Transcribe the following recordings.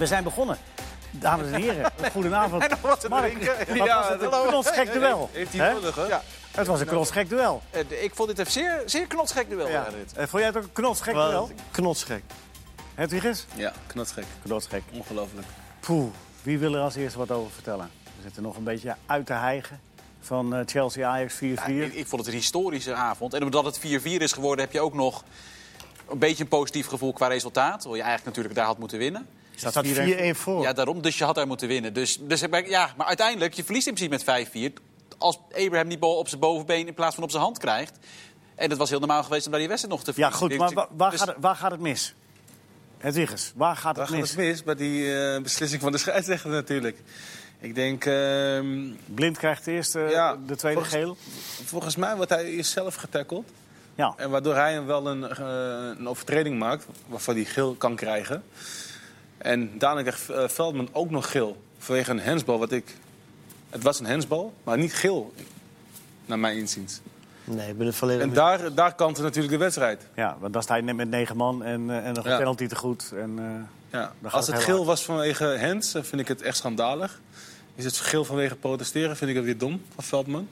We zijn begonnen. Dames en heren, goedenavond. En nog wat te Mark, drinken. wat Ja, was het een knotsgek duel. Heeft hij nodig, hè? Ja. Het was een knotsgek duel. Eh, Ik vond dit een zeer, zeer knotsgek duel. Ja. dit. Eh, Vond jij het ook een knotsgek duel? Knotsgek. Hedwiges? Ja, knotsgek. Knotsgek. Ongelooflijk. Poeh, wie wil er als eerste wat over vertellen? We zitten nog een beetje uit te hijgen van eh, Chelsea-Ajax 4-4. Ja, ik, ik vond het een historische avond. En omdat het 4-4 is geworden, heb je ook nog een beetje een positief gevoel qua resultaat. Terwijl je eigenlijk natuurlijk daar had moeten winnen. Staat staat 4-1 4-1 voor. Ja, daarom. Dus je had daar moeten winnen. Dus, dus ja, maar uiteindelijk, je verliest in principe met 5-4. Als Abraham die bal op zijn bovenbeen in plaats van op zijn hand krijgt. En het was heel normaal geweest om daar die wedstrijd nog te Ja, verliezen. goed, maar wa- waar, Dus- gaat, het, waar gaat het mis? Hedwiges, waar gaat Waar het gaat mis? het mis? Bij die eh, beslissing van de scheidsrechter natuurlijk. Ik denk, ehm, Blind krijgt eerst eh, Ja, de tweede volgens- geel. volgens mij wordt hij eerst zelf getackeld. Ja, En waardoor hij hem wel een, eh, een overtreding maakt, waarvan hij geel kan krijgen. En daarna krijgt eh, Veldman ook nog geel. Vanwege een hensbal, wat ik... Het was een hensbal, maar niet geel, naar mijn inziens. Nee, ik ben het volledig En daar, daar kantte natuurlijk de wedstrijd. ja, want dan sta je net met negen man en, eh, en nog een Ja. penalty te goed. En, eh, Ja. Als het geel was vanwege Hens, dan vind ik het echt schandalig. Is het geel vanwege protesteren, vind ik het weer dom van Veldman.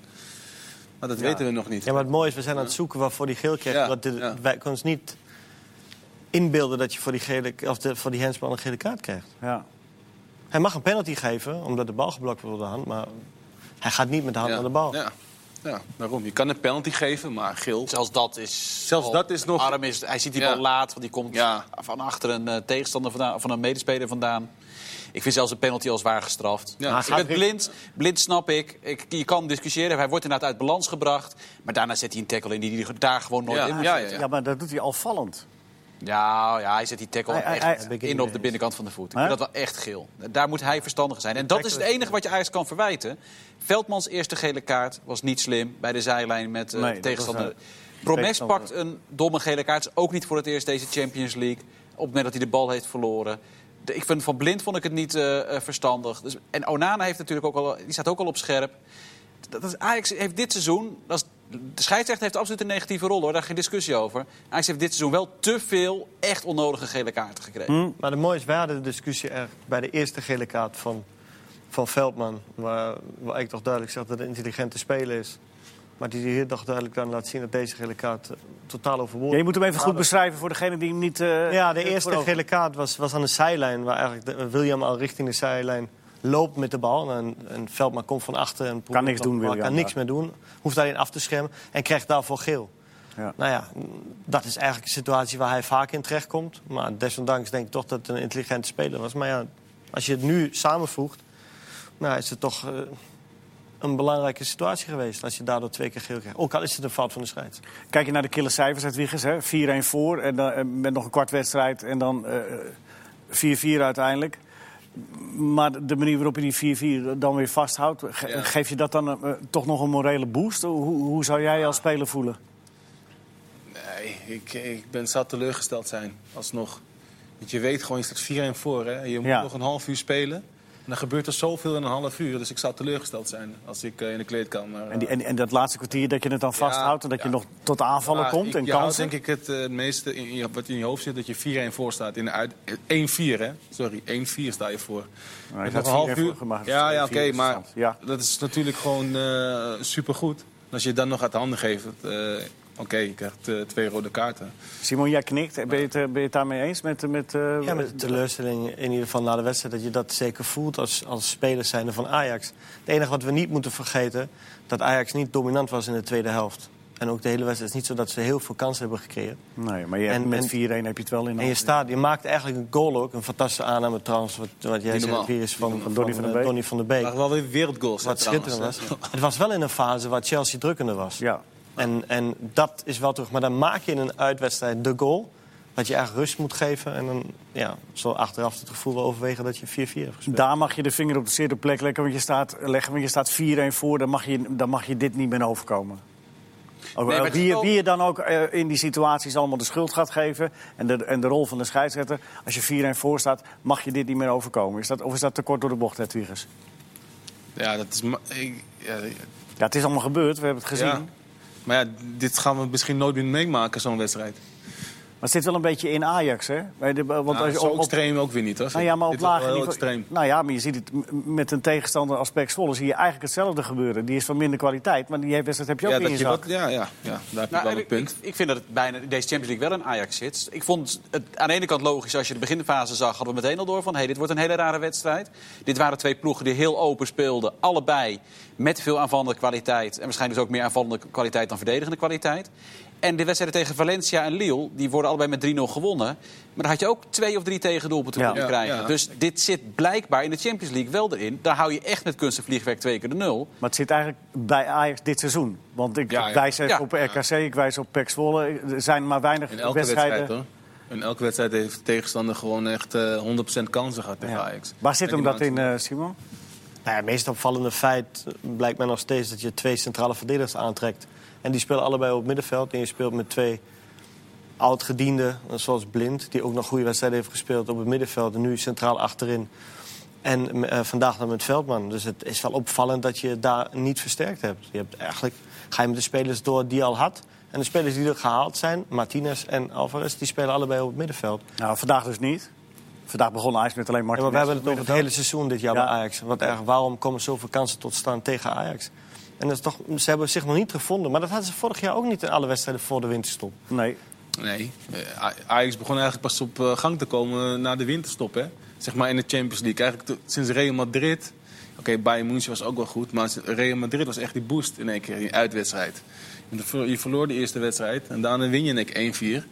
Maar dat Ja. weten we nog niet. Ja, maar het mooie is, we zijn aan het zoeken waarvoor die geel krijgt. Ja, Want de- ja. Wij kunnen ons niet inbeelden dat je voor die, gele, of de, voor die handsbal een gele kaart krijgt. ja. Hij mag een penalty geven, omdat de bal geblokt wordt door de hand. Maar hij gaat niet met de hand ja. aan de bal. Ja. ja, daarom. Je kan een penalty geven, maar geel. Zelfs dat is. Zelfs al- dat is nog- Arm is, hij ziet die Ja. bal laat, want die komt Ja. van achter een eh, tegenstander vandaan, van een medespeler vandaan. Ik vind zelfs een penalty al zwaar gestraft. Ja. Ik ben blind, blind snap ik. ik. Je kan discussiëren. Hij wordt inderdaad uit balans gebracht. Maar daarna zet hij een tackle in die hij daar gewoon nooit Ja, in moet ja, zetten. ja, maar dat doet hij al vallend. Ja, ja, hij zet die tackle Hij- echt hij- in op de binnenkant van de voet. Ik Hè? vind dat wel echt geel. Daar moet hij verstandiger zijn. En dat is het enige wat je eigenlijk kan verwijten. Veldmans eerste gele kaart was niet slim bij de zijlijn met eh, Nee, de dat tegenstander. was, Promes pakt een domme gele kaart. Is ook niet voor het eerst deze Champions League. Op het moment dat hij de bal heeft verloren. De- ik vind van Blind vond ik het niet eh, eh, verstandig. Dus, en Onana heeft natuurlijk ook al, die staat ook al op scherp. Dat, is, Ajax heeft dit seizoen. Dat is, de scheidsrechter heeft absoluut een negatieve rol hoor, daar geen discussie over. Ajax heeft dit seizoen wel te veel echt onnodige gele kaarten gekregen. Hm? Maar het mooie is, wij hadden de discussie er bij de eerste gele kaart van, van Veldman. Waar, waar ik toch duidelijk zeg dat het een intelligente speler is. Maar die hier toch duidelijk dan laat zien dat deze gele kaart eh, totaal overboord Ja, je moet hem even goed beschrijven voor degene die hem niet... eh, Ja, de eh, eerste gele kaart was, was aan de zijlijn. Waar eigenlijk de- William al richting de zijlijn loopt met de bal. En, en Veldman komt van achter. En probeert niks doen, William, Kan niks meer doen. Hoeft daarin af te schermen. En krijgt daarvoor geel. Ja. Nou ja, dat is eigenlijk een situatie waar hij vaak in terechtkomt. Maar desondanks denk ik toch dat het een intelligente speler was. Maar ja, als je het nu samenvoegt... Nou, is het toch eh, een belangrijke situatie geweest. Als je daardoor twee keer geel krijgt. Ook al is het een fout van de scheids. Kijk je naar de kille cijfers uit Wiggers, hè? 4-1 voor en dan, eh, met nog een kwart wedstrijd en dan eh, 4-4 uiteindelijk. Maar de manier waarop je die 4-4 dan weer vasthoudt, ge- Ja. geef je dat dan eh, toch nog een morele boost? Hoe, hoe zou jij je als speler voelen? Nee, ik, ik ben zat teleurgesteld zijn, alsnog. Want je weet gewoon, je staat 4-1 voor. Hè? Je moet Ja. nog een half uur spelen. En dan gebeurt er zoveel in een half uur. Dus ik zou teleurgesteld zijn als ik eh, in de kleedkamer... eh, En, die, en, en dat laatste kwartier dat je het dan vasthoudt en dat je nog tot aanvallen Ja, komt ik- en kansen? denk ik het, eh, het meeste in, wat in je hoofd zit, dat je 4-1 voor staat. In de uit, 1-4, hè? Sorry, 1-4 sta je voor. Nou, je nog een 4-1 voor gemaakt, Ja, ja 2-4 oké, maar dat is natuurlijk gewoon supergoed. Als je het dan nog uit de handen geeft, eh, oké, je krijgt eh, twee rode kaarten. Simon, jij knikt. Ben je het, eh, ben je het daarmee eens? Met, met, eh, Ja, met de teleurstelling in ieder geval na de wedstrijd... dat je dat zeker voelt als, als spelers zijnde van Ajax. Het enige wat we niet moeten vergeten... dat Ajax niet dominant was in de tweede helft. En ook de hele wedstrijd. Het is niet zo dat ze heel veel kansen hebben gekregen. Nee, maar je hebt, En- met en- 4-1 heb je het wel in de En je, hand. staat, je maakt eigenlijk een goal ook. Een fantastische aanname trouwens. Wat, wat jij zegt, hier is van, Van Donny van der Beek. Donny van der Beek. Maar wel weer wereldgoals. Wat schitterend was. Het was wel in een fase waar Chelsea drukkender was. Ja. En, en dat is wel terug. Maar dan maak je in een uitwedstrijd de goal. Dat je echt rust moet geven. En dan ja, zo achteraf het gevoel wel overwegen dat je 4-4 hebt gespeeld. Daar mag je de vinger op de zere plek leggen, want je staat, leggen, want je staat 4-1 voor. Dan mag, je, dan mag je dit niet meer overkomen. Ook, Nee, wie, je- wie je dan ook eh, in die situaties allemaal de schuld gaat geven... en de, en de rol van de scheidsrechter, als je 4-1 voor staat... mag je dit niet meer overkomen. Is dat, of is dat te kort door de bocht, Hedwiges? Ja, dat is... Ik, ja, Ja, het is allemaal gebeurd, we hebben het gezien. Ja. Maar ja, dit gaan we misschien nooit meer meemaken, zo'n wedstrijd. Maar het zit wel een beetje in Ajax, hè? Bij de- Want Nou, als je zo op, op- extreem ook weer niet, hoor. nou ja, maar op lager niveau... Nou ja, maar je ziet het met een tegenstander als Zwolle... zie je eigenlijk hetzelfde gebeuren. Die is van minder kwaliteit, maar die heeft- wedstrijd heb je ook Ja, in je dat je zak. wat, ja, ja, ja, daar heb je Nou, wel en een ik, punt. ik, ik vind dat het bijna in deze Champions League wel een Ajax zit. Ik vond het aan de ene kant logisch, als je de beginfase zag, hadden we meteen al door van hey, dit wordt een hele rare wedstrijd. Dit waren twee ploegen die heel open speelden, allebei met veel aanvallende kwaliteit. En waarschijnlijk dus ook meer aanvallende kwaliteit dan verdedigende kwaliteit. En de wedstrijden tegen Valencia en Lille, die worden allebei met 3-0 gewonnen. Maar dan had je ook twee of drie tegendoelpunten kunnen Ja, krijgen. ja. Dus dit zit blijkbaar in de Champions League wel erin. Daar hou je echt met kunst en vliegwerk twee keer de nul. Maar het zit eigenlijk bij Ajax dit seizoen. Want ik Ja, ja. wijs even Ja. op RKC, ik wijs op PEC Zwolle. Er zijn maar weinig In elke wedstrijden... wedstrijd, hoor. In elke wedstrijd heeft de tegenstander gewoon echt eh 100% kansen gehad tegen Ja. Ajax. Waar zit hem dat in, eh, Simon? Nou ja, het meest opvallende feit blijkt mij nog steeds dat je twee centrale verdedigers aantrekt. En die spelen allebei op het middenveld. En je speelt met twee oud-gedienden, zoals Blind, die ook nog goede wedstrijden heeft gespeeld op het middenveld. En nu centraal achterin. En eh, vandaag dan met Veldman. Dus het is wel opvallend dat je daar niet versterkt hebt. Je hebt eigenlijk, ga je met de spelers door die je al had. En de spelers die er gehaald zijn, Martinez en Alvarez, die spelen allebei op het middenveld. Nou, vandaag dus niet. Vandaag begon Ajax met alleen Ja, Martin. maar we hebben het over het hele seizoen dit jaar Ja. bij Ajax. Want erg, waarom komen zoveel kansen tot stand tegen Ajax? En dat is toch, ze hebben zich nog niet gevonden. Maar dat hadden ze vorig jaar ook niet in alle wedstrijden voor de winterstop. Nee. Nee, eh, Ajax begon eigenlijk pas op eh, gang te komen na de winterstop. Hè? Zeg maar in de Champions League. Eigenlijk sinds Real Madrid. Oké, Bayern München was ook wel goed. Maar Real Madrid was echt die boost in één keer, die uitwedstrijd. Je ver- Je verloor de eerste wedstrijd en daarna win je in één keer 1-4.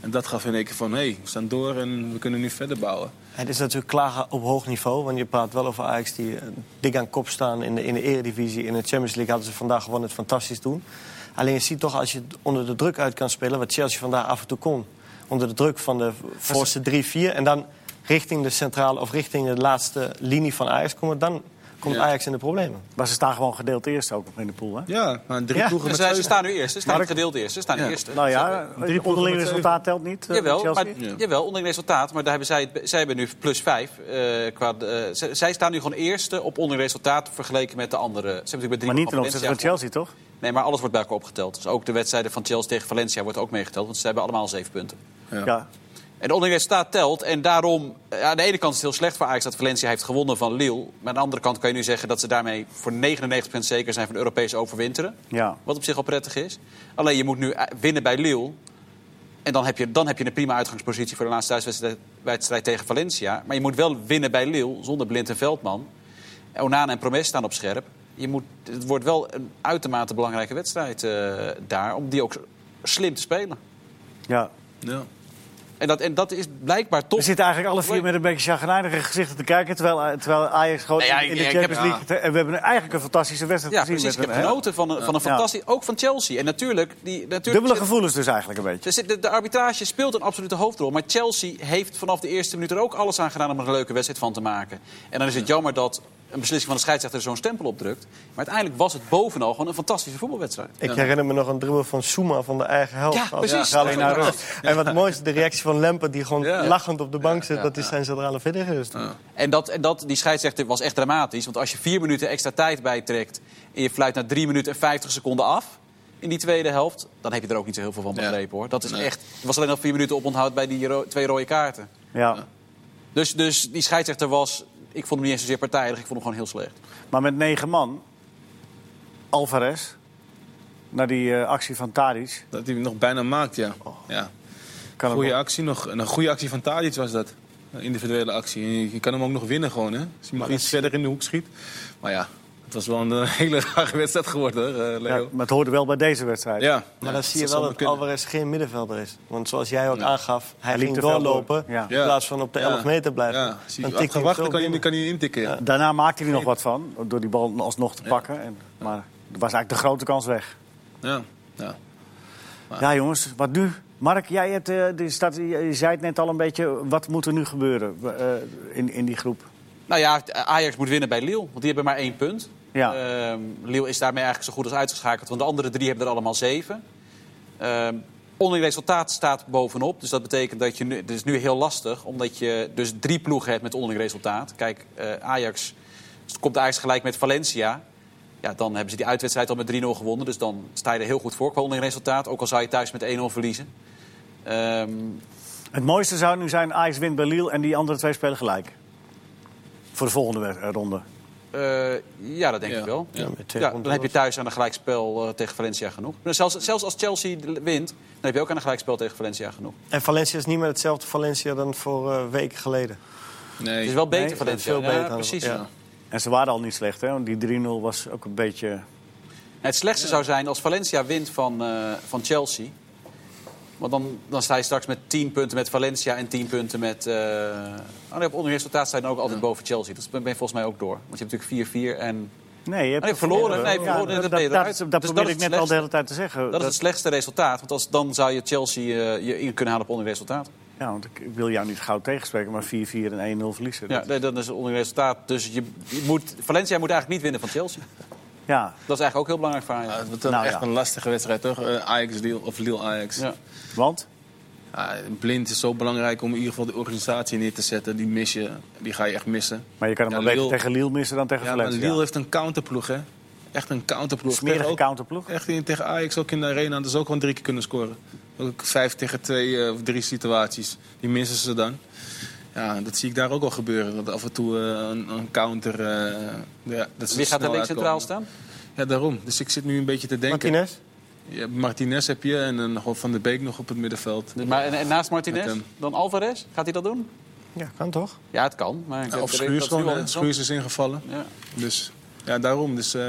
En dat gaf in één keer van, hé, hey, we staan door en we kunnen nu verder bouwen. Het is natuurlijk klagen op hoog niveau. Want je praat wel over Ajax die eh, dik aan kop staan in de, in de eredivisie. In de Champions League hadden ze vandaag gewoon het fantastisch doen. Alleen je ziet toch als je onder de druk uit kan spelen... wat Chelsea vandaag af en toe kon. Onder de druk van de voorste 3-4. En dan richting de centrale of richting de laatste linie van Ajax komen... dan komt Ja. Ajax in de problemen. Maar ze staan gewoon gedeeld eerst ook nog in de pool, hè? Ja, maar drie Ja, ploegen Ze, met ze zeven- staan nu eerst. Ze staan gedeeld eerst. Ze staan Ja. eerst. Nou ja, Drie onderling resultaat telt niet. eh, Jawel, Chelsea. maar, Ja. jawel, onderling resultaat. Maar daar hebben zij, zij hebben nu plus vijf. eh, qua, eh, zij, staan nu gewoon eerste op onderling resultaat vergeleken met de andere. Ze hebben natuurlijk met drie Maar niet ten opzichte van Chelsea, toch? Nee, maar alles wordt bij elkaar opgeteld. Dus ook de wedstrijden van Chelsea tegen Valencia wordt ook meegeteld. Want ze hebben allemaal zeven punten. Ja. En de onderling resultaat telt. En daarom, eh, aan de ene kant is het heel slecht voor Ajax dat Valencia heeft gewonnen van Lille. Maar aan de andere kant kan je nu zeggen dat ze daarmee voor 99% zeker zijn van de Europese overwinteren. ja. Wat op zich al prettig is. Alleen je moet nu eh, winnen bij Lille. En dan heb, je, dan heb je een prima uitgangspositie voor de laatste thuiswedstrijd wedstrijd tegen Valencia. Maar je moet wel winnen bij Lille zonder Blind en Veldman. Onana en Promes staan op scherp. Je moet, het wordt wel een uitermate belangrijke wedstrijd eh, daar. Om die ook slim te spelen. ja. Ja. En dat, en dat is blijkbaar We toch... zitten eigenlijk alle vier met een beetje chagrijnige gezichten te kijken... terwijl, eh, terwijl Ajax gewoon Nee, ja, in de Champions heb- League... te- En we hebben eigenlijk een fantastische wedstrijd Ja, gezien. precies. Ik heb genoten van een, van een Ja. fantastisch... Ook van Chelsea. En natuurlijk... Die, natuurlijk Dubbele gevoelens dus eigenlijk een beetje. Er De, de arbitrage speelt een absolute hoofdrol. Maar Chelsea heeft vanaf de eerste minuut er ook alles aan gedaan om er een leuke wedstrijd van te maken. En dan is het jammer dat een beslissing van de scheidsrechter zo'n stempel opdrukt. Maar uiteindelijk was het bovenal gewoon een fantastische voetbalwedstrijd. Ik herinner me nog een dribbel van Souma van de eigen helft. Ja, precies. alleen naar rust. En wat mooi is de reactie van Lemper die gewoon Ja. lachend op de bank zit. Ja, dat is zijn centrale verdediger. is. En, dat, en dat, die scheidsrechter was echt dramatisch. Want als je vier minuten extra tijd bijtrekt... en je fluit na drie minuten en 50 seconden af in die tweede helft... dan heb je er ook niet zo heel veel van Ja. begrepen, hoor. Dat is Nee. echt... Er was alleen nog vier minuten op onthoud bij die ro- twee rode kaarten. Ja. Dus, dus die scheidsrechter was... Ik vond hem niet eens zozeer partijdig, ik vond hem gewoon heel slecht. Maar met negen man... Alvarez... naar die eh, actie van Tadic... Dat hij hem nog bijna maakt, ja. ja. Kan Goede wel- actie nog. En een goede actie van Tadic was dat. Een individuele actie. Je, je kan hem ook nog winnen gewoon, hè. Als hij nog iets verder in de hoek schiet. Maar ja, het was wel een eh, hele rare wedstrijd geworden, eh, Ja, Leo. maar het hoorde wel bij deze wedstrijd. Ja. Maar ja, dan zie je wel dat kunnen. Alvarez geen middenvelder is. Want zoals jij ook Ja. aangaf, hij liep ging doorlopen. door. Ja. In plaats van op de 11 meter blijven. Ja, zie Dan je, hij kan je, kan je intikken. Ja. Daarna maakte hij nog wat van, door die bal alsnog te pakken. En, maar er was eigenlijk de grote kans weg. Ja. Ja. Ja, jongens, wat nu? Mark, jij hebt, eh, die staat, je zei het net al een beetje. Wat moet er nu gebeuren eh, in, in die groep? Nou ja, Ajax moet winnen bij Lille, want die hebben maar één punt. Ja. Ehm, Lille is daarmee eigenlijk zo goed als uitgeschakeld, want de andere drie hebben er allemaal zeven. Ehm onderling resultaat staat bovenop, dus dat betekent dat je nu, het is nu heel lastig, omdat je dus drie ploegen hebt met onderling resultaat. Kijk, eh, Ajax komt Ajax gelijk met Valencia. Ja, dan hebben ze die uitwedstrijd al met 3-0 gewonnen, dus dan sta je er heel goed voor qua onderling resultaat, ook al zou je thuis met 1-0 verliezen. Ehm, Het mooiste zou nu zijn Ajax wint bij Lille en die andere twee spelen gelijk. Voor de volgende ronde. Eh, ja, dat denk Ja. ik wel. Ja, dan heb je thuis aan een gelijkspel eh, tegen Valencia genoeg. Maar Zelfs, zelfs als Chelsea wint, dan heb je ook aan een gelijkspel tegen Valencia genoeg. En Valencia is niet meer hetzelfde Valencia dan voor eh, weken geleden. Nee. Het is wel beter Nee, Valencia. veel Ja, beter. precies. Ja. En ze waren al niet slecht, hè? want die 3-0 was ook een beetje... Het slechtste zou zijn als Valencia wint van, eh, van Chelsea. Want dan, dan sta je straks met 10 punten met Valencia en 10 punten met... eh oh nee, op onderresultaat sta je dan ook altijd boven Chelsea. Dat ben je volgens mij ook door. Want je hebt natuurlijk 4-4 en... Nee, je hebt Oh, verloren. Nee, verloren. Ja, Dat dat, dat, dat, Dus probeer dat ik is net het al de hele tijd te zeggen. Dat is het slechtste resultaat. Want als, dan zou je Chelsea eh, je in kunnen halen op onderresultaat. Ja, want ik, wil jou niet gauw tegenspreken, maar 4-4 en 1-0 verliezen. Ja, Dat- nee, dat is het onderresultaat. Dus je, je moet, Valencia moet eigenlijk niet winnen van Chelsea. Ja. Dat is eigenlijk ook heel belangrijk voor Ja, Ajax. het wordt dan Nou, echt ja. een lastige wedstrijd, toch? Eh, Ajax Lille of Lille Ajax. Ja. want? Ja, blind is zo belangrijk om in ieder geval de organisatie neer te zetten. Die mis je, die ga je echt missen. Maar je kan hem Ja, maar beter tegen Lille missen dan tegen Ja, maar Valencia. Lille heeft een counterploeg, hè? Echt een counterploeg. Smerige Tegen ook- counterploeg. Echt in, tegen Ajax ook in de arena. Dat is ook gewoon drie keer kunnen scoren. Ook vijf tegen twee eh, of drie situaties. Die missen ze dan. Ja, dat zie ik daar ook al gebeuren. Dat af en toe eh, een, een counter... eh, ja, dat Wie gaat er links centraal staan? Ja, daarom. Dus ik zit nu een beetje te denken. Martinez? Ja, Martinez heb je en dan nog Van der Beek nog op het middenveld. Dus maar, en, en naast Martinez, dan Alvarez? Gaat hij dat doen? Ja, kan toch? Ja, het kan. Maar Ja, of Schuurs gewoon. Schuurs is ingevallen. Ja. Dus ja, daarom. Dus, eh,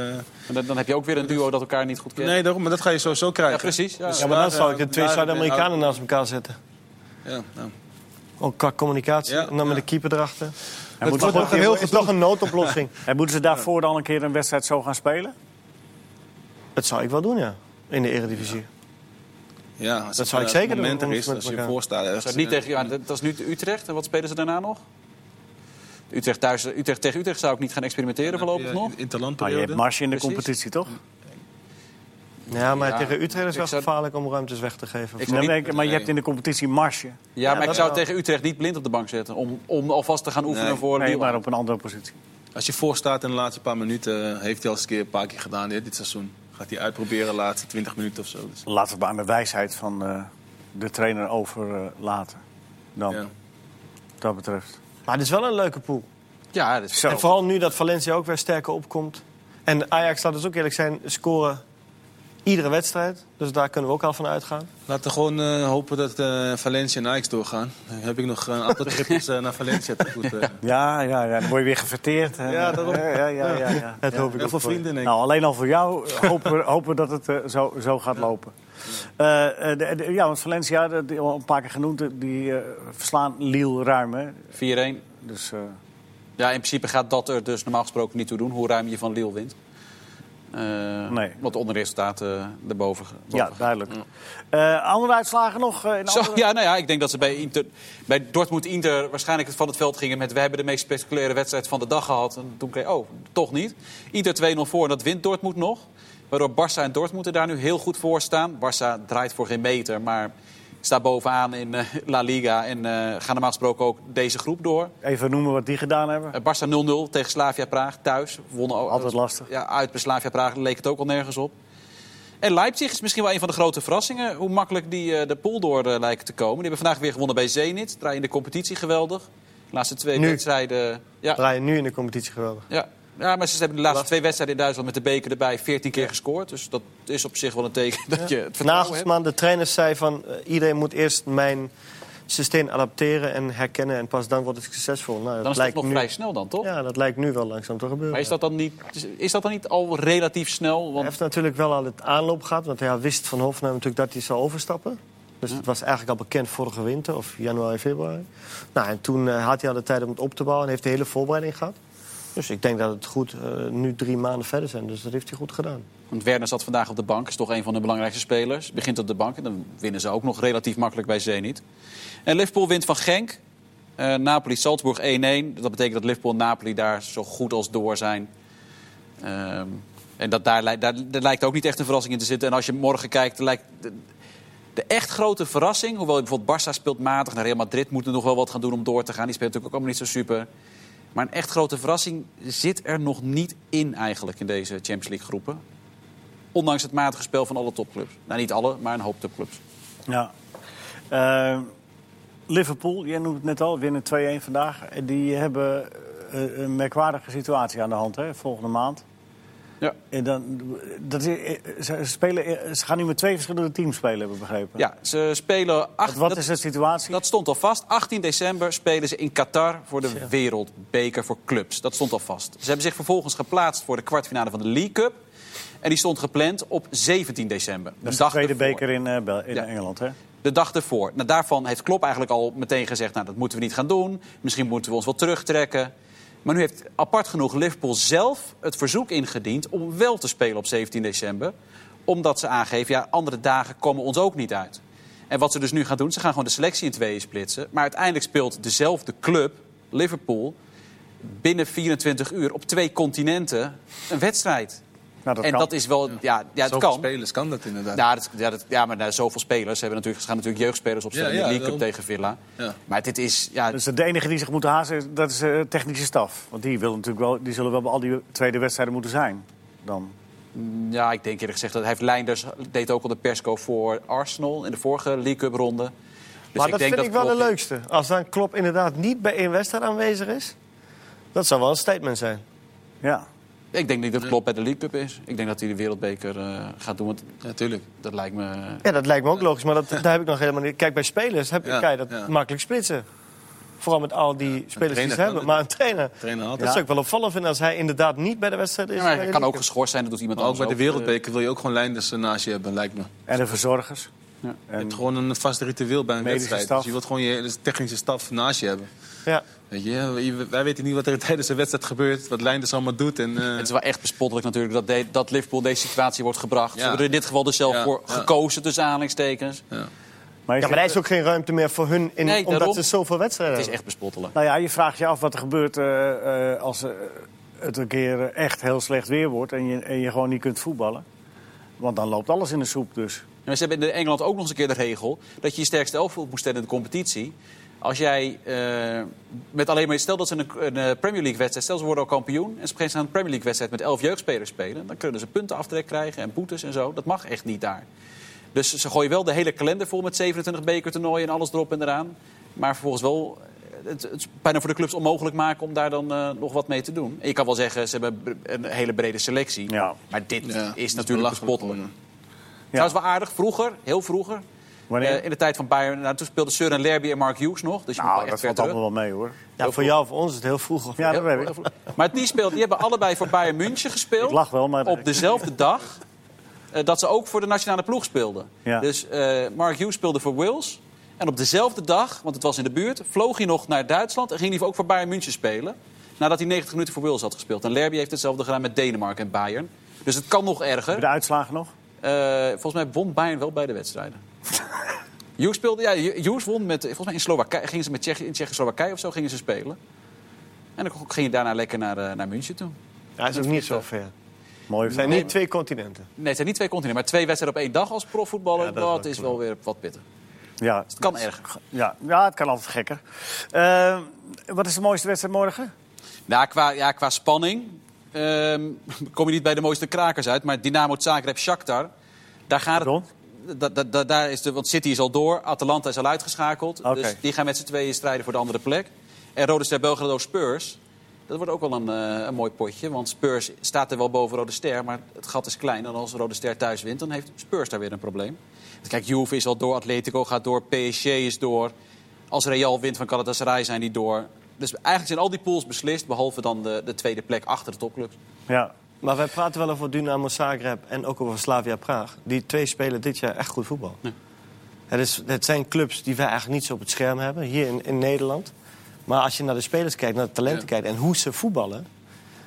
dan, dan heb je ook weer een duo dat elkaar niet goed kent. nee, daarom. Maar dat ga je sowieso krijgen. Ja, precies. Ja. Dus Ja, maar dan daar, zou eh, ik de twee Zuid-Amerikanen naast elkaar zetten. Ja, nou. Ook qua communicatie. Ja, en dan met de keeper erachter. En wordt ze- ook een heel nog een noodoplossing. En moeten ze daarvoor dan een keer een wedstrijd zo gaan spelen? Dat zou ik wel doen, ja. In de eredivisie. Ja, Dat zou ik zeker doen, er is, als je voor staat. niet tegen, ja, dat is nu Utrecht. En wat spelen ze daarna nog? Utrecht, thuis, Utrecht tegen Utrecht zou ik niet gaan experimenteren voorlopig nog. Maar je Interlandperiode. hebt Marsje in de Precies. competitie, toch? Ja, maar Ja, tegen Utrecht is ik wel zou- gevaarlijk om ruimtes weg te geven. Ik- Nee, niet- maar ik- maar je hebt in de competitie Marsje. Ja, maar ik zou wel. tegen Utrecht niet blind op de bank zetten. Om, om alvast te gaan oefenen Nee. voor Nee, maar op een andere positie. Als je voor staat in de laatste paar minuten, eh, heeft hij al eens een keer een paar keer gedaan dit, dit seizoen. Gaat hij uitproberen de laatste 20 minuten of zo. Dus, Laten we het maar aan de wijsheid van eh, de trainer overlaten. Dan, ja. wat dat betreft. Maar het is wel een leuke pool. Ja, dat is Zo. En vooral nu dat Valencia ook weer sterker opkomt. En Ajax, laat dus ook eerlijk zijn, scoren iedere wedstrijd. Dus daar kunnen we ook al van uitgaan. Laten we gewoon eh, hopen dat eh, Valencia en Ajax doorgaan. Dan heb ik nog een aantal tripjes eh, naar Valencia te goed. eh. Ja, ja, ja, dan word je weer geverteerd. Ja, daarom. Ja, ja, ja, ja, ja. Dat hoop ik Heel ook veel voor je. vrienden, denk ik. Nou, alleen al voor jou hopen we hopen dat het eh, zo, zo gaat lopen. Eh, eh, de- de- ja, want Valencia, dat die al een paar keer genoemd, die eh, verslaan Lille ruim. Hè? 4-1. Dus, eh, Ja, in principe gaat dat er dus normaal gesproken niet toe doen. Hoe ruim je van Lille wint. Eh Nee. Want de onderresultaten eh, erboven. ja, duidelijk. Eh, andere uitslagen nog? eh, in Zo, andere- ja, nou ja, ik denk dat ze bij, Inter, bij Dortmund-Inter waarschijnlijk het van het veld gingen met... we hebben de meest spectaculaire wedstrijd van de dag gehad. En toen kreeg oh, toch niet. Inter 2-0 voor en dat wint Dortmund nog. Waardoor Barça en Dortmund er daar nu heel goed voor staan. Barça draait voor geen meter, maar staat bovenaan in eh, La Liga... en eh gaan normaal gesproken ook deze groep door. Even noemen wat die gedaan hebben. Eh, Barça 0-0 tegen Slavia Praag thuis. Wonnen ook, Altijd lastig. Ja, uit bij Slavia Praag leek het ook al nergens op. En Leipzig is misschien wel een van de grote verrassingen. Hoe makkelijk die de pool door lijken te komen. Die hebben vandaag weer gewonnen bij Zenit. Draaien in de competitie geweldig. De laatste twee Nu. wedstrijden... Ja, Draaien nu in de competitie geweldig. ja. Ja, maar ze hebben de laatste twee wedstrijden in Duitsland met de beker erbij 14 keer gescoord. Dus dat is op zich wel een teken dat je het. Nagelsman, de trainer, zei van... eh, iedereen moet eerst mijn systeem adapteren en herkennen... en pas dan wordt het succesvol. Nou, dat Dan is lijkt nog nu, vrij snel dan, toch? Ja, dat lijkt nu wel langzaam te gebeuren. Maar is dat, dan niet, is dat dan niet al relatief snel? Hij Want heeft natuurlijk wel al het aanloop gehad, want hij wist van Hoffenheim natuurlijk dat hij zou overstappen. Dus het was eigenlijk al bekend vorige winter, of januari, februari. Nou, en toen eh, had hij al de tijd om het op te bouwen en heeft de hele voorbereiding gehad. Dus ik denk dat het goed, eh, nu drie maanden verder zijn. Dus dat heeft hij goed gedaan. Want Werner zat vandaag op de bank, is toch een van de belangrijkste spelers. Begint op de bank en dan winnen ze ook nog relatief makkelijk bij Zenit. En Liverpool wint van Genk. Eh, Napoli-Salzburg 1-1. Dat betekent dat Liverpool en Napoli daar zo goed als door zijn. Ehm, en dat daar, daar, lijkt ook niet echt een verrassing in te zitten. En als je morgen kijkt, lijkt de, echt grote verrassing... hoewel bijvoorbeeld Barça speelt matig, naar Real Madrid moet er nog wel wat gaan doen om door te gaan. Die speelt natuurlijk ook allemaal niet zo super. Maar een echt grote verrassing zit er nog niet in eigenlijk in deze Champions League groepen. Ondanks het matige spel van alle topclubs. Nou, niet alle, maar een hoop topclubs. Ja. Eh, Liverpool, jij noemde het net al, winnen 2-1 vandaag. Die hebben eh, een merkwaardige situatie aan de hand, hè, volgende maand. Ja. En dan, dat is, eh, ze, spelen, eh, ze gaan nu met twee verschillende teams spelen, hebben we begrepen. Ja, ze spelen... Acht, Wat dat- is de situatie? Dat stond al vast. 18 december spelen ze in Qatar voor de Wereldbeker voor clubs. Dat stond al vast. Ze hebben zich vervolgens geplaatst voor de kwartfinale van de League Cup. En die stond gepland op 17 december. dat is de dag tweede ervoor. beker in, eh, in Ja. Engeland, hè? De dag ervoor. Nou, daarvan heeft Klopp eigenlijk al meteen gezegd... Nou, dat moeten we niet gaan doen. Misschien moeten we ons wel terugtrekken. Maar nu heeft apart genoeg Liverpool zelf het verzoek ingediend... om wel te spelen op 17 december. Omdat ze aangeven, ja, andere dagen komen ons ook niet uit. En wat ze dus nu gaan doen, ze gaan gewoon de selectie in tweeën splitsen. Maar uiteindelijk speelt dezelfde club, Liverpool... binnen 24 uur op twee continenten een wedstrijd. Nou, dat en kan. dat is wel... Ja, ja het Zoveel kan. spelers kan dat inderdaad. Ja, dat, ja, dat, ja maar nou, zoveel spelers. Ze, hebben natuurlijk, ze gaan natuurlijk jeugdspelers opstellen Ja, ja, in de League Cup tegen Villa. Ja. Maar dit is... Ja, Dus de enige die zich moeten haasten, is- dat is de technische staf. Want die, wil natuurlijk wel, die zullen wel bij al die tweede wedstrijden moeten zijn. Dan. ja, ik denk eerlijk gezegd dat hij heeft Leinders deed ook al de persco voor Arsenal in de vorige League Cup ronde. Dus maar dat denk vind ik wel Klopp- de leukste. Als dan Klopp inderdaad niet bij één wedstrijd aanwezig is... dat zou wel een statement zijn. Ja. Ik denk niet dat Klopp bij de League Cup is. Ik denk dat hij de Wereldbeker eh, gaat doen. Want Natuurlijk. dat lijkt me... Ja, dat lijkt me ook logisch, maar dat, daar heb ik nog helemaal niet... Kijk, bij spelers heb, Ja, kan je dat ja. makkelijk splitsen. Vooral met al die spelers die ze hebben. Maar een trainer, Trainer had dat zou ik wel opvallend vinden... als hij inderdaad niet bij de wedstrijd is. Ja, hij kan ook geschorst zijn, dat doet iemand Maar ook bij anders de ook. Wereldbeker wil je ook gewoon lijnders naast je hebben, lijkt me. En de verzorgers. Ja. En, Je hebt gewoon een vast ritueel bij een wedstrijd. staf. Dus je wilt gewoon je hele technische staf naast je hebben. Ja. Weet je, wij weten niet wat er tijdens de wedstrijd gebeurt, wat Leinders allemaal doet. En, eh, Het is wel echt bespottelijk natuurlijk dat, de- dat Liverpool deze situatie wordt gebracht. Ze hebben er in dit geval dus zelf Ja, voor ja. gekozen, tussen aanhalingstekens. ja. maar, ja, maar er is ook geen ruimte meer voor hun... In, Nee, omdat daarom. ze zoveel wedstrijden Het is echt bespottelijk. Nou ja, je vraagt je af wat er gebeurt eh, eh, als het een keer echt heel slecht weer wordt en je, en je gewoon niet kunt voetballen. Want dan loopt alles in de soep dus. En ze hebben in Engeland ook nog eens een keer de regel dat je je sterkste elftal moet stellen in de competitie. Als jij eh, met alleen maar. Stel dat ze een, een eh, Premier League wedstrijd. Stel ze worden al kampioen. En ze gaan een Premier League wedstrijd met elf jeugdspelers spelen. Dan kunnen ze puntenaftrek krijgen en boetes en zo. Dat mag echt niet daar. Dus ze gooien wel de hele kalender vol met 27 bekertoernooien en alles erop en eraan. Maar vervolgens wel. Het, het is bijna voor de clubs onmogelijk maken om daar dan eh, nog wat mee te doen. En je kan wel zeggen, ze hebben een hele brede selectie. Ja. Maar dit Ja, is natuurlijk bespottelijk. gewoon. Trouwens wel aardig, vroeger, heel vroeger. Wanneer? Eh, in de tijd van Bayern, nou, toen speelden Søren Lerby en Mark Hughes nog. Dus je moet nou, wel dat echt valt allemaal wel mee hoor. Ja, voor jou, voor ons is het heel vroeg. Of Ja, dat weet ik. Maar die, speelden, die hebben allebei voor Bayern München gespeeld. Ik lach wel, maar... Op dezelfde dag eh, dat ze ook voor de nationale ploeg speelden. Ja. Dus eh, Mark Hughes speelde voor Wales. En op dezelfde dag, want het was in de buurt, vloog hij nog naar Duitsland... en ging hij ook voor Bayern München spelen. Nadat hij 90 minuten voor Wales had gespeeld. En Lerby heeft hetzelfde gedaan met Denemarken en Bayern. Dus het kan nog Heb je erger. de uitslagen nog? Eh, volgens mij won Bayern wel beide wedstrijden. Hughes speelde, ja, Hughes won met, volgens mij in Slowakije, gingen ze met Tsjechië, in Tsjechoslowakije of zo gingen ze spelen. En dan ging je daarna lekker naar, eh, naar München toe. Ja, is ook niet zo ver. Mooi. Het zijn niet twee continenten. Nee, het zijn niet twee continenten, maar twee wedstrijden op één dag als profvoetballer, Ja, dat dat, is wel weer wat pittig. Ja, Het kan erger. ja, ja, het kan altijd gekker. Eh, wat is de mooiste wedstrijd morgen? Nou, qua, ja, qua spanning ehm, kom je niet bij de mooiste krakers uit, maar Dynamo Zagreb Shakhtar, daar gaat het... Pardon? Da, da, da- daar is de, want City is al door, Atalanta is al uitgeschakeld. Dus die gaan met z'n tweeën strijden voor de andere plek. En Rode Ster Belgrado Spurs, dat wordt ook wel een, eh, een mooi potje. Want Spurs staat er wel boven Rode Ster, maar het gat is klein. En als Rode Ster thuis wint, dan heeft Spurs daar weer een probleem. Kijk, Juve is al door, Atletico gaat door, PSG is door. Als Real wint van Galatasaray zijn die door. Dus eigenlijk zijn al die pools beslist, behalve dan de, de tweede plek achter de topclubs. Ja, Maar wij praten wel over Dynamo Zagreb en ook over Slavia Praag. Die twee spelen dit jaar echt goed voetbal. Ja. Het, is, het zijn clubs die wij eigenlijk niet zo op het scherm hebben, hier in, in Nederland. Maar als je naar de spelers kijkt, naar de talenten Ja. kijkt en hoe ze voetballen...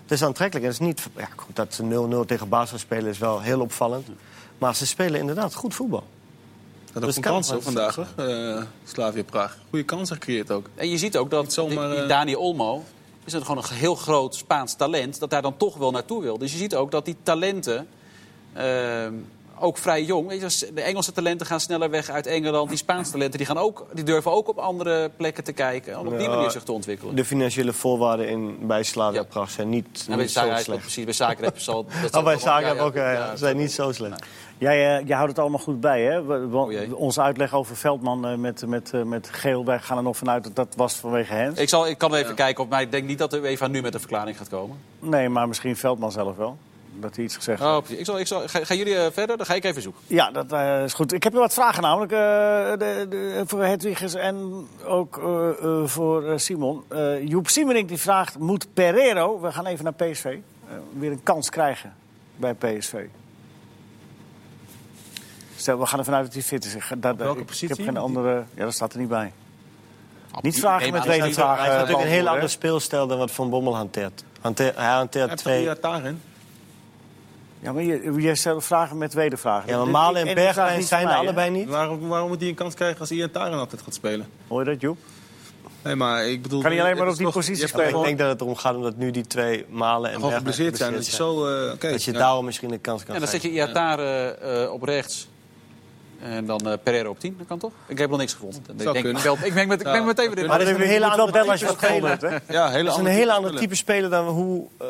Het is aantrekkelijk. En het is niet, ja, goed, dat ze 0-0 tegen Basel spelen is wel heel opvallend. Maar ze spelen inderdaad goed voetbal. Dat Dus ook een kan kans vandaag hoor. Eh, Slavia Praag. Goede kansen gecreëerd ook. En je ziet ook dat zomaar, eh, Dani Olmo is een, gewoon een heel groot Spaans talent... dat daar dan toch wel naartoe wil. Dus je ziet ook dat die talenten, ehm, ook vrij jong... De Engelse talenten gaan sneller weg uit Engeland. Die Spaanse talenten die gaan ook, die durven ook op andere plekken te kijken... om op die manier zich te ontwikkelen. De financiële voorwaarden in, bij Slavia Ja. Zijn niet, zo slecht. precies, bij Zagreb zal... Dat Oh, bij Zagreb ook, ja, ja, zijn niet zo slecht. Jij, eh, jij houdt het allemaal goed bij, hè? We- Oh onze uitleg over Veldman eh, met, met, eh, met geel, wij gaan er nog vanuit dat dat was vanwege Hens. Ik, zal, ik kan even kijken, op, maar ik denk niet dat de UEFA nu met een verklaring gaat komen. Nee, maar misschien Veldman zelf wel. Dat hij iets gezegd heeft. Oh, precies. ik zal, ik zal, ga, gaan jullie verder? Dan ga ik even zoeken. Ja, dat is goed. Ik heb weer wat vragen namelijk. eh, de, de, voor Hedwiges en ook eh, eh, voor Simon. Eh, Joep Siemerink die vraagt, moet Pereiro, we gaan even naar PSV, weer een kans krijgen bij PSV? Stel, we gaan ervan uit dat hij fit is. Ik, dat, welke ik, positie? Ik heb geen andere... Ja, dat staat er niet bij. Niet vragen met hij twee staat- vragen. Hij heeft natuurlijk een heel ander speelstijl dan wat Van Bommel hanteert. Hanteer, hij hanteert Heb twee... je daarin? Ja, maar je, je stelt vragen met tweede vragen. Ja, maar Malen en Bergwijn niet zijn er allebei niet. Waarom, waarom moet hij een kans krijgen als Ian Taren altijd gaat spelen? Hoor je dat, Joep? Nee, maar ik bedoel... Kan hij alleen maar op die positie spelen? Ik denk dat het erom gaat omdat nu die twee Malen en gewoon geblesseerd zijn. Dat je zo... eh, oké, Dat je ja. daarom misschien een kans kan En dan zet je Iatare eh, op rechts. En dan eh Pereira op 10. Dat kan toch? Ik heb nog niks gevonden. Ik, Zou denk, kunnen. ik, met, Ja, meteen weer in. Maar dat is Je een hele andere je type speler. hè? Ja, hele Dat is een hele type andere type speler dan hoe eh,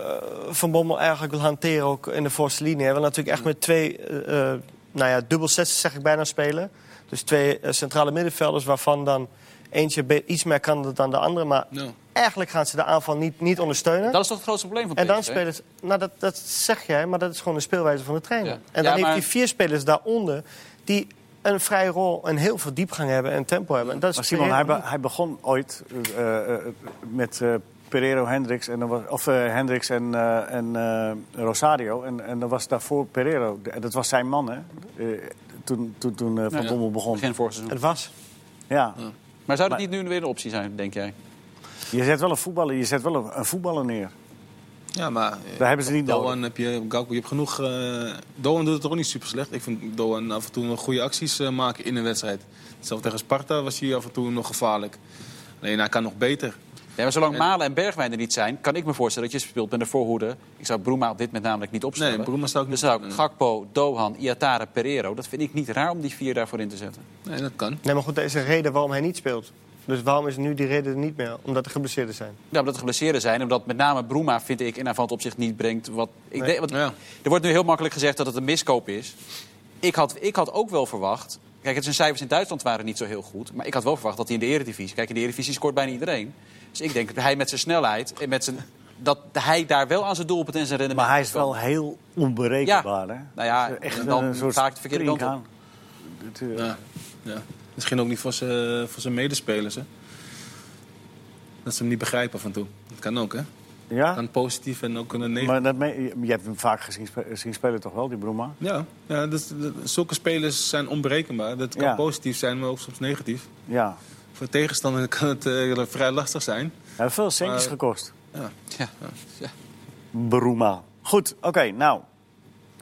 Van Bommel eigenlijk wil hanteren ook in de voorste linie. Hij wil natuurlijk echt met twee eh, eh, nou ja, dubbel zes zeg ik bijna spelen. Dus twee centrale middenvelders waarvan dan eentje iets meer kan dan de andere. Maar eigenlijk gaan ze de aanval niet, niet ondersteunen. Dat is toch het grootste probleem van en dan PSV? spelen ze, nou dat, dat zeg jij, maar dat is gewoon de speelwijze van de trainer. Ja. En dan Ja, heeft maar- hij vier spelers daaronder die een vrije rol en heel veel diepgang hebben en tempo hebben. En dat is Maar Simon, hij, be- hij begon ooit eh, eh, met eh Pereiro, Hendricks en, dan was, of, eh, Hendricks en, eh, en eh, Rosario. En, en dan was daarvoor Pereiro. En dat was zijn man, hè? Eh, toen toen, toen eh, Van Ja. Bommel begon. Begin vorig seizoen. Het was. Ja. Maar zou dat Maar- niet nu weer een optie zijn, denk jij? Je zet wel een voetballer, je zet wel een, een voetballer neer. Ja, maar... Daar hebben ze niet nodig. Doan heb je, Gakpo, je hebt genoeg... eh Doan doet het toch ook niet super slecht. Ik vind Doan af en toe nog goede acties eh, maken in een wedstrijd. Zelfs tegen Sparta was hij af en toe nog gevaarlijk. Alleen hij kan nog beter. Ja, maar zolang En- Malen en Bergwijn er niet zijn, kan ik me voorstellen dat je speelt met de voorhoede. Ik zou Bruma op dit moment namelijk niet opstellen. Nee, Bruma zou ik Dus niet zou ik. Gakpo, Dohan, Iatare, Pereiro. Dat vind ik niet raar om die vier daarvoor in te zetten. Nee, dat kan. Nee, maar goed, er is een reden waarom hij niet speelt. Dus waarom is nu die reden er niet meer? Omdat er geblesseerden zijn. Ja, omdat er geblesseerden zijn. Omdat met name Bruma, vind ik, in aanvallend opzicht niet brengt wat... Ik Nee. denk, want Ja. Er wordt nu heel makkelijk gezegd dat het een miskoop is. Ik had, ik had ook wel verwacht... Kijk, zijn cijfers in Duitsland waren niet zo heel goed. Maar ik had wel verwacht dat hij in de Eredivisie... Kijk, in de Eredivisie scoort bijna iedereen. Dus ik denk dat hij met zijn snelheid en met zijn... Dat hij daar wel aan zijn doelpunt en zijn rendement... Maar hij is kan. wel heel onberekenbaar, hè? Nou ja, echt en dan een soort vaak de verkeerde kant op. Ja. Ja. Misschien ook niet voor zijn, voor zijn medespelers. Hè? Dat ze hem niet begrijpen af en toe. Dat kan ook, hè? Ja? Kan positief en ook een negatief. Maar dat me- je hebt hem vaak gezien, spe- zien spelen toch wel, die Bruma? Ja, ja dus, dat- zulke spelers zijn onberekenbaar. Dat kan Ja. positief zijn, maar ook soms negatief. Ja. Voor tegenstander kan het eh, vrij lastig zijn. Hij heeft veel centjes Maar- gekost. Ja. Ja. Ja. Bruma. Goed, oké, nou.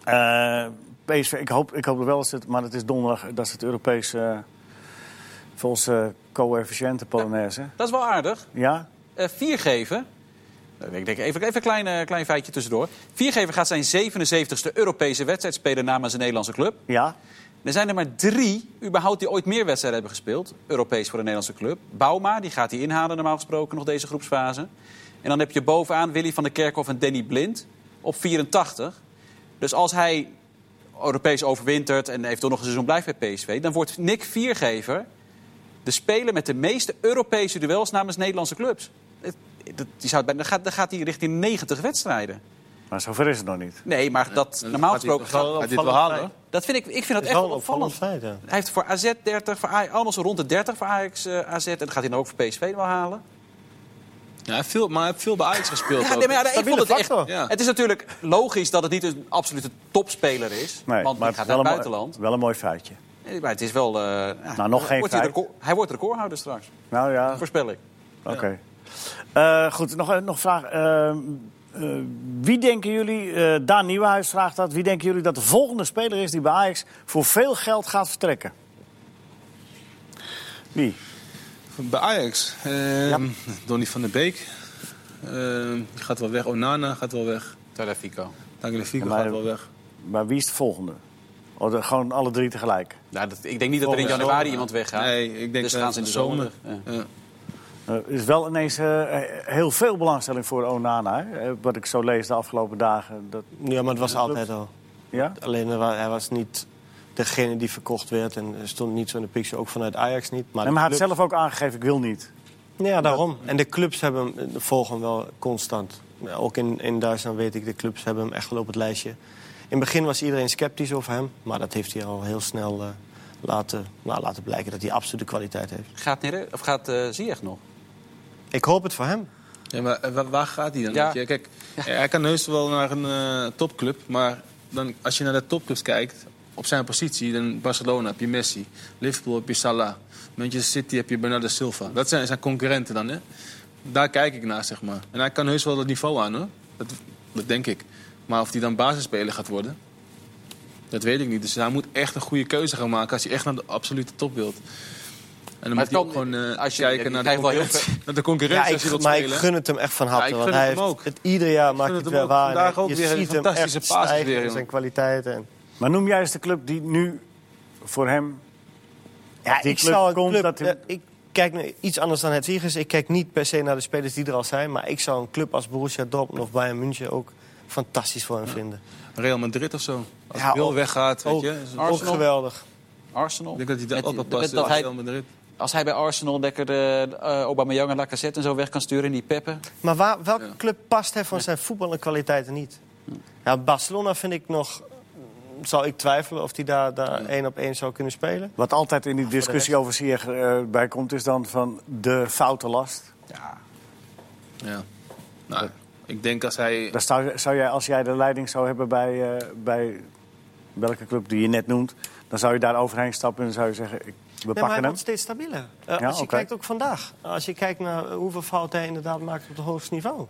Eh, PSV, ik hoop, ik hoop er wel dat het, maar het is donderdag, dat is het Europees, eh volgens eh coëfficiënte Polonaise. Dat is wel aardig. Ja? Eh, viergever. Nou, Ik denk even, even een klein, eh, klein feitje tussendoor. Viergever gaat zijn 77ste Europese wedstrijd spelen namens een Nederlandse club. Ja? Er zijn er maar drie überhaupt die ooit meer wedstrijden hebben gespeeld. Europees voor een Nederlandse club. Bauma, die gaat hij inhalen normaal gesproken nog deze groepsfase. En dan heb je bovenaan Willy van der Kerkhoff en Danny Blind op 84. Dus als hij Europees overwintert en eventueel nog een seizoen blijft bij PSV... dan wordt Nick Viergever de speler met de meeste Europese duels namens Nederlandse clubs. Dat- Die zou, dan, gaat, dan gaat hij richting 90 wedstrijden. Maar zover is het nog niet. Nee, maar dat normaal gesproken... gaat hij wel halen? Dat vind ik, ik vind dat echt wel opvallend opvallend. feit, ja. Hij heeft voor AZ 30, voor Ajax, allemaal zo rond de 30 voor Ajax eh, AZ. En dat gaat hij dan ook voor PSV wel halen. Ja, hij heeft veel, maar hij heeft veel bij Ajax gespeeld. Ja, ook. nee, maar ja, ik vond het echt. Ja. Het is natuurlijk logisch dat het niet een absolute topspeler is. Nee, want maar hij het gaat naar het buitenland. mooi, wel een mooi feitje. Nee, Maar het is wel. eh, ja, Nou, nog geen wordt hij, feit. record- hij wordt recordhouder straks. Nou ja, Voorspel ik. oké. Eh, goed, nog, nog een vraag. Eh, eh, wie denken jullie, eh Daan Nieuwenhuis vraagt dat, wie denken jullie dat de volgende speler is die bij Ajax voor veel geld gaat vertrekken? Wie? Bij Ajax. ehm Donny van der Beek. Ehm, die gaat wel weg. Onana gaat wel weg. Telefico. Ja, maar- gaat wel weg. Maar wie is de volgende? Oh, de- gewoon alle drie tegelijk. Nou, dat, ik denk niet dat er in januari zomer. iemand weggaat. Nee, ik denk dus dat gaan ze in de zomer. Ja. Ja. Er is wel ineens eh, heel veel belangstelling voor Onana. Hè? Eh, Wat ik zo lees de afgelopen dagen. Dat, Ja, maar het was altijd al. ja? Alleen er hij was niet degene die verkocht werd. En er stond niet zo in de picture, ook vanuit Ajax niet. Maar, En maar hij had zelf ook aangegeven, ik wil niet. Ja, daarom. En de clubs hebben hem, eh, volgen hem wel constant. Ook in, in Duitsland weet ik, de clubs hebben hem echt wel op het lijstje. In het begin was iedereen sceptisch over hem. Maar dat heeft hij al heel snel eh, laten, nou, laten blijken dat hij absolute kwaliteit heeft. Gaat, Nere, of gaat eh Ziyech nog? Ik hoop het voor hem. Ja, maar eh, waar, gaat hij dan? Ja. Weet je? Kijk, hij kan heus wel naar een eh, topclub. Maar dan, als je naar de topclubs kijkt, op zijn positie... dan Barcelona heb je Messi, Liverpool heb je Salah... Manchester City heb je Bernardo Silva. Dat zijn zijn concurrenten dan, hè? Daar kijk ik naar, zeg maar. En hij kan heus wel dat niveau aan, hoor. Dat, dat denk ik. Maar of hij dan basisspeler gaat worden... dat weet ik niet. Dus hij moet echt een goede keuze gaan maken... als hij echt naar de absolute top wilt. En dan Maar moet hij het ook gewoon eh, als je- kijken je naar de, wel concurrentie, naar de Ja, concurrentie ik, maar ik gun het hem echt van Ja, harte. want hij het hem heeft ook. het ieder jaar maakt het het weer ook. waar. Vandaag ook je weer een ziet hem fantastische echt paas weer, zijn kwaliteiten. En... Maar noem jij eens de club die nu voor hem... Ja, die ik club zou een komt club, dat hij- eh, ik kijk naar iets anders dan het Wiegers. Ik kijk niet per se naar de spelers die er al zijn. Maar ik zou een club als Borussia Dortmund of Bayern München ook fantastisch voor hem vinden. Real Madrid of zo. Als Ja, Wil ook- weggaat, weet Ook, je. ook Arsenal. geweldig. Arsenal? Ik denk dat hij daar Met- ook wel dat- past. dat hij- Real Madrid. Als hij bij Arsenal lekker de uh, Aubameyang en Lacazette en zo weg kan sturen in die peppen. Maar waar, welke Ja. club past hij van zijn voetbalkwaliteiten niet? Ja, Barcelona vind ik nog... Zou ik twijfelen of hij daar, daar één op één zou kunnen spelen? Wat altijd in die discussie over Ziyech eh, bij komt, is dan van de foute last. Ja. Ja. Nou, ik denk als hij... Daar zou, zou jij, als jij de leiding zou hebben bij, eh, bij welke club die je net noemt, dan zou je daar overheen stappen en dan zou je zeggen, ik, we Ja, maar hij pakken hem. wordt steeds stabieler. Ja, als je kijkt ook vandaag. Als je kijkt naar eh, hoeveel fouten hij inderdaad maakt op het hoogste niveau.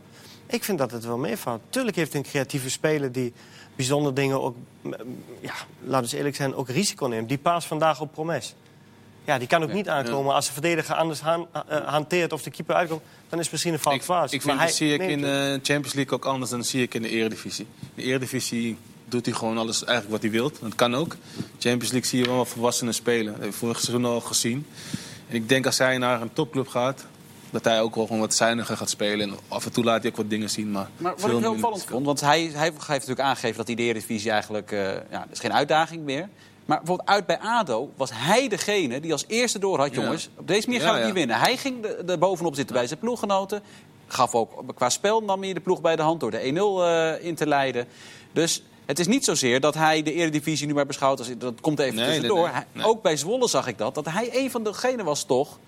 Ik vind dat het wel meevalt. Tuurlijk heeft een creatieve speler die bijzondere dingen ook... Ja, laten we eens eerlijk zijn, ook risico neemt. Die paas vandaag op Promes. Ja, die kan ook niet aankomen. Als de verdediger anders han- eh, hanteert of de keeper uitkomt... dan is het misschien een fout Ik, fase. ik vind dat zie ik in de Champions League ook anders dan zie ik in de Eredivisie. In de Eredivisie doet hij gewoon alles eigenlijk wat hij wil. Dat kan ook. Champions League zie je wel wat volwassenen spelen. Dat heb ik vorig seizoen al gezien. En ik denk als hij naar een topclub gaat... dat hij ook wel gewoon wat zuiniger gaat spelen. En af en toe laat hij ook wat dingen zien. Maar, Maar wat veel ik heel opvallend vond, want hij, hij heeft natuurlijk aangegeven dat hij de Eredivisie eigenlijk... eh ja, dat is geen uitdaging meer. Maar bijvoorbeeld uit bij ADO was hij degene die als eerste door had... Ja. jongens, op deze manier Ja, gaan we niet winnen. Hij ging er bovenop zitten bij zijn ploeggenoten. Gaf ook qua spel nam hij de ploeg bij de hand door de 1-0 eh, in te leiden. Dus het is niet zozeer dat hij de Eredivisie nu maar beschouwt als... dat komt even Nee, tussendoor. nee, nee, Hij- nee. Ook bij Zwolle zag ik dat, dat hij een van degenen was toch...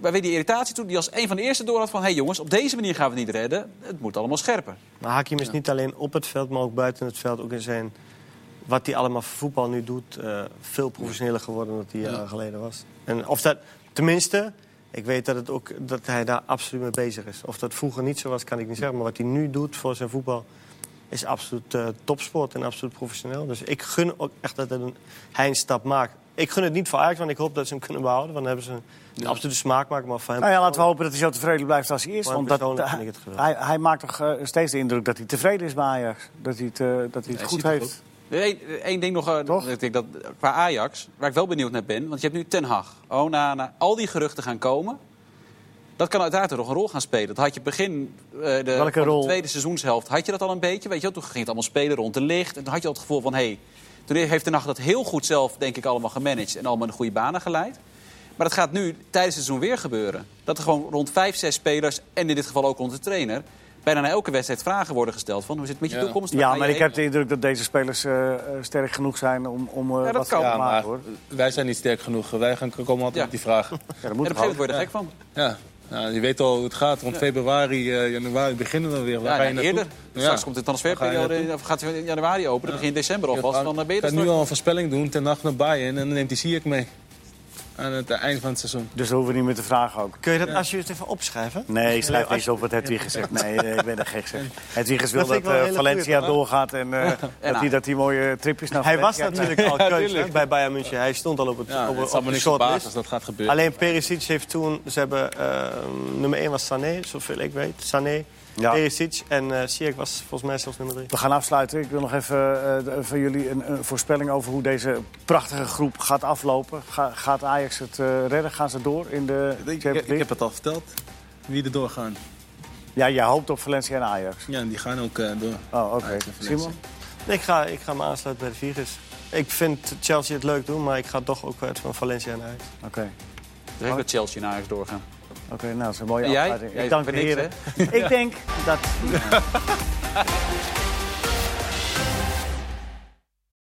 Waar we die irritatie toen, die als een van de eerste door had van... hé hey jongens, op deze manier gaan we het niet redden. Het moet allemaal scherper. Maar Hakim is niet alleen op het veld, maar ook buiten het veld. Ook in zijn, wat hij allemaal voor voetbal nu doet, eh, veel professioneler geworden dan hij jaren geleden was. En of dat, tenminste, ik weet dat, het ook, dat hij daar absoluut mee bezig is. Of dat vroeger niet zo was, kan ik niet zeggen. Maar wat hij nu doet voor zijn voetbal, is absoluut eh, topsport en absoluut professioneel. Dus ik gun ook echt dat hij een, stap maakt. Ik gun het niet voor Ajax, want ik hoop dat ze hem kunnen behouden. Want dan hebben ze een absolute smaakmaker. Maar voor hem... Nou ja, laten we hopen dat hij zo tevreden blijft als hij is. Want dat, persoonlijk hij, vind ik het geweldig. hij, hij maakt toch eh, steeds de indruk dat hij tevreden is bij Ajax. Dat hij het, eh, dat hij het goed heeft. Eén ding nog, eh, Toch? ik dat, qua Ajax, waar ik wel benieuwd naar ben. Want je hebt nu Ten Hag. Oh, na, na al die geruchten gaan komen. Dat kan uiteraard nog een rol gaan spelen. Dat had je begin eh, de, tweede seizoenshelft. Had je dat al een beetje? Weet je? Toen ging het allemaal spelen rond de licht. En toen had je al het gevoel van... Hey, toen heeft Ten Hag dat heel goed zelf, denk ik, allemaal gemanaged. En allemaal in de goede banen geleid. Maar dat gaat nu tijdens het seizoen weer gebeuren. Dat er gewoon rond vijf, zes spelers... en in dit geval ook rond de trainer... bijna na elke wedstrijd vragen worden gesteld. Van, hoe zit het met je Ja. toekomst? Ja, maar ik heb de indruk dat deze spelers eh, eh, sterk genoeg zijn om, om eh, Ja, dat wat kan. te Ja, maken. maar Hoor. wij zijn niet sterk genoeg. Wij gaan komen altijd Ja. met die vragen. Ja, dat En moet op een gegeven moment word je er gek van. Ja. Ja, je weet al hoe het gaat. Rond februari, eh, januari beginnen we weer. Waar Ja, ga je nee, naartoe? eerder. Ja. Straks komt de Waar ga je transferperiode, of gaat hij in januari open, dan begin december alvast. Dan ben je ik ga nu al een voorspelling doen ten nacht naar Bayern. En dan neemt hij Ziyech mee. Aan het eind van het seizoen. Dus daar hoeven we niet meer te vragen ook. Kun je dat alsjeblieft even opschrijven? Nee, ik schrijf als je- niks op wat Hedwiges zegt. Nee, eh, ik ben er gek zeg. Hedwiges wil Dat dat, eh, Valencia goeie, doorgaat en eh, dat hij dat die mooie tripjes naar Hij was natuurlijk al keus bij Bayern München. Hij stond al op, het, Ja, op, het op de als dat gaat gebeuren. Alleen Perisic heeft toen... Ze hebben, eh, nummer 1 was Sané, zoveel ik weet. Sané, Ja. En eh Ziyech was volgens mij zelfs nummer 3. We gaan afsluiten. Ik wil nog even eh, van jullie een, een voorspelling over hoe deze prachtige groep gaat aflopen. Ga- gaat Ajax het eh, redden? Gaan ze door in de Ik, Champions ik, League? heb het al verteld. Wie er doorgaan. Ja, jij hoopt op Valencia en Ajax. Ja, die gaan ook eh, door. Oh, oké. Ajax en. Simon? Ik ga, ik ga me aansluiten bij de Virus. Ik vind Chelsea het leuk doen, maar ik ga toch ook uit van Valencia naar huis. Oké. Dus ik met Chelsea naar huis doorgaan. Oké, nou, dat is een mooie afsluiting. Ik dank de heren. Ik denk dat...